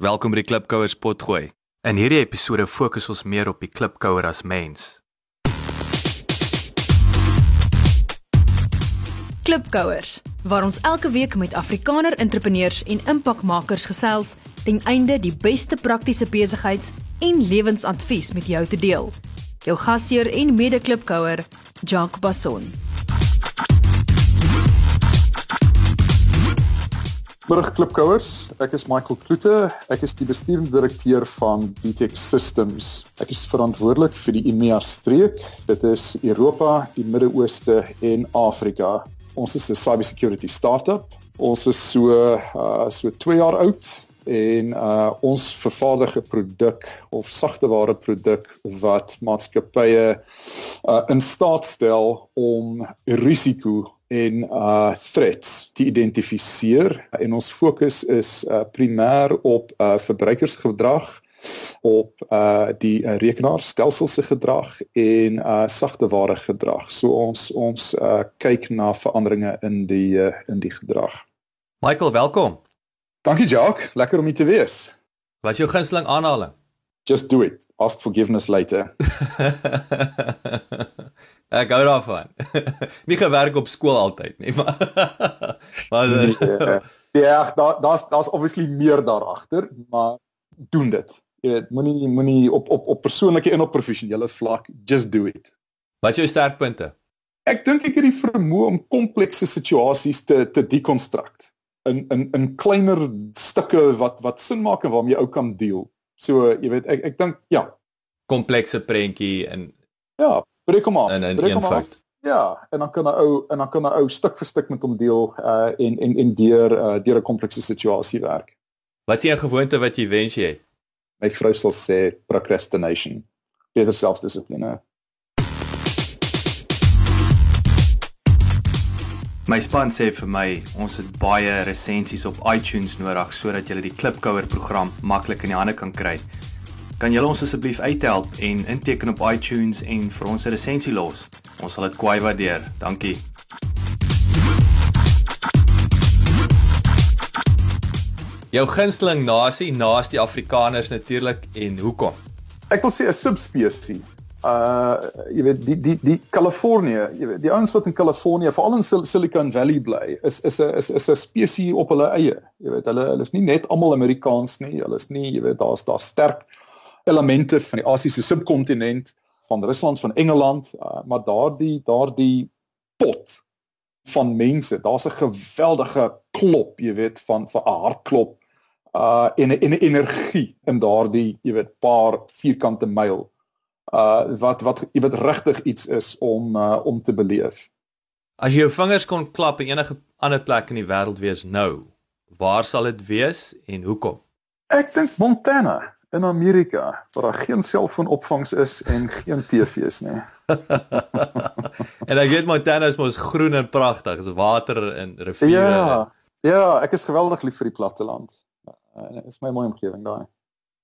Welkom by die Klipkouers potgooi. In hierdie episode fokus ons meer op die klipkouer as mens. Klipkouers, waar ons elke week met Afrikaner entrepreneurs en impakmakers gesels ten einde die beste praktiese besigheids- en lewensadvies met jou te deel. Jou gasheer en mede-klipkouer, Jacques Basson. Middag klipkouers, ek is Michael Kloete. Ek is die bestuurende direkteur van DTech Systems. Ek is verantwoordelik vir die EMEA streek. Dit is Europa, die Midde-Ooste en Afrika. Ons is 'n cybersecurity startup. Ons is so uh so 2 jaar oud en uh ons vervaardig 'n produk of sagteware produk wat maatskappye uh in staat stel om risiko en uh threats te identifiseer en ons fokus is uh primêr op uh verbruikersgedrag op uh die uh, rekenaarstelsels se gedrag en uh sagteware gedrag. So ons ons uh kyk na veranderinge in die uh, in die gedrag. Michael, welkom. Dankie Jacques, lekker om hier te wees. Wat is jou gunsteling aanhaling? Just do it. Ask forgiveness later. Ek gou daarvan. nie gewerk op skool altyd nie, maar maar nee, ja, daar daar's daar's obviously meer daar agter, maar doen dit. Jy weet, moenie moenie op op op persoonlike en op professionele vlak just do it. Wat is jou sterkpunte? Ek dink ek het die vermoë om komplekse situasies te te deconstruct in in in kleiner stukke wat wat sin maak en waarmee jy ou kan deel. So, jy weet, ek ek dink ja, komplekse prentjie in ja, breek hom af. In, in breek hom af. Ja, en dan kan 'n ou en dan kan 'n ou stuk vir stuk met hom deel uh en en en deur uh deur 'n komplekse situasie werk. Wat is 'n gewoonte wat jy wens jy het? My vrou sal sê procrastination. Beter selfdissipline. My span sê vir my, ons het baie resensies op iTunes nodig sodat jy die Klipkouer program maklik in die hande kan kry. Kan julle ons asseblief uithelp en inteken op iTunes en vir ons 'n resensie los? Ons sal dit kwai waardeer. Dankie. Jou gunsteling nasie naas die Afrikaners natuurlik en hoekom? Ek wil sê 'n subspesie. Uh jy weet die die die Kalifornië, jy weet die ouens wat in Kalifornië, veral in Silicon Valley bly, is is 'n is is 'n spesie op hulle eie. Jy weet hulle hulle is nie net almal Amerikaans nie, hulle is nie, jy weet daar's daar sterk elemente van die Asiëse subkontinent, van Rusland, van Engeland, uh, maar daardie daardie pot van mense, daar's 'n geweldige klop, jy weet, van van 'n hartklop uh en 'n en 'n energie in daardie, jy weet, paar vierkante myl. Uh wat wat jy weet regtig iets is om uh, om te beleef. As jy jou vingers kon klap in enige ander plek in die wêreld wees nou, waar sal dit wees en hoekom? Ek dink Montana in Amerika waar daar geen selfoonopvangs is en geen TV's nie. en ek weet Montana is mos groen en pragtig, is water en riviere. Ja. Ja, ek is geweldig lief vir die platteland. En dit is my mooi omgewing daai.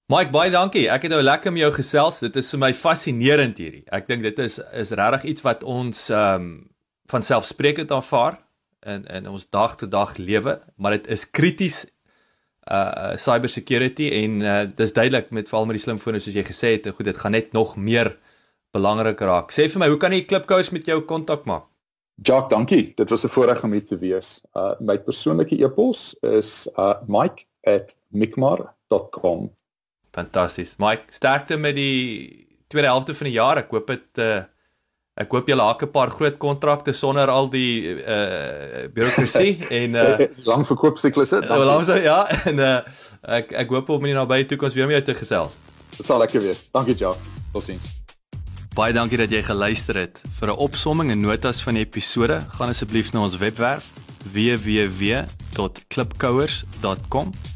Mike, baie dankie. Ek het nou lekker met jou gesels. Dit is vir my fascinerend hierdie. Ek dink dit is is regtig iets wat ons ehm um, van selfsprekend aanvaar in in ons dag tot dag lewe, maar dit is krities uh cyber security en uh dis duidelik met veral met die slimfone soos jy gesê het, goed dit gaan net nog meer belangrik raak. Sê vir my, hoe kan jy Klipkous met jou kontak maak? Jock, dankie. Dit was 'n voorreg om hier te wees. Uh my persoonlike e-pos is uh mike@micmar.com. Fantasties. Mike, sterkte met die tweede helfte van die jaar. Ek hoop dit uh Ek koop julle hake 'n paar groot kontrakte sonder al die uh bureaukrasie en uh lang verkoopsiklusse. Uh, lang so ja en uh ek ek hoop om in die nabye toekoms weer met jou te gesels. Dit sal lekker wees. Dankie Jacques. Totsiens. Baie dankie dat jy geluister het. Vir 'n opsomming en notas van die episode, gaan asseblief na ons webwerf www.klipkouers.com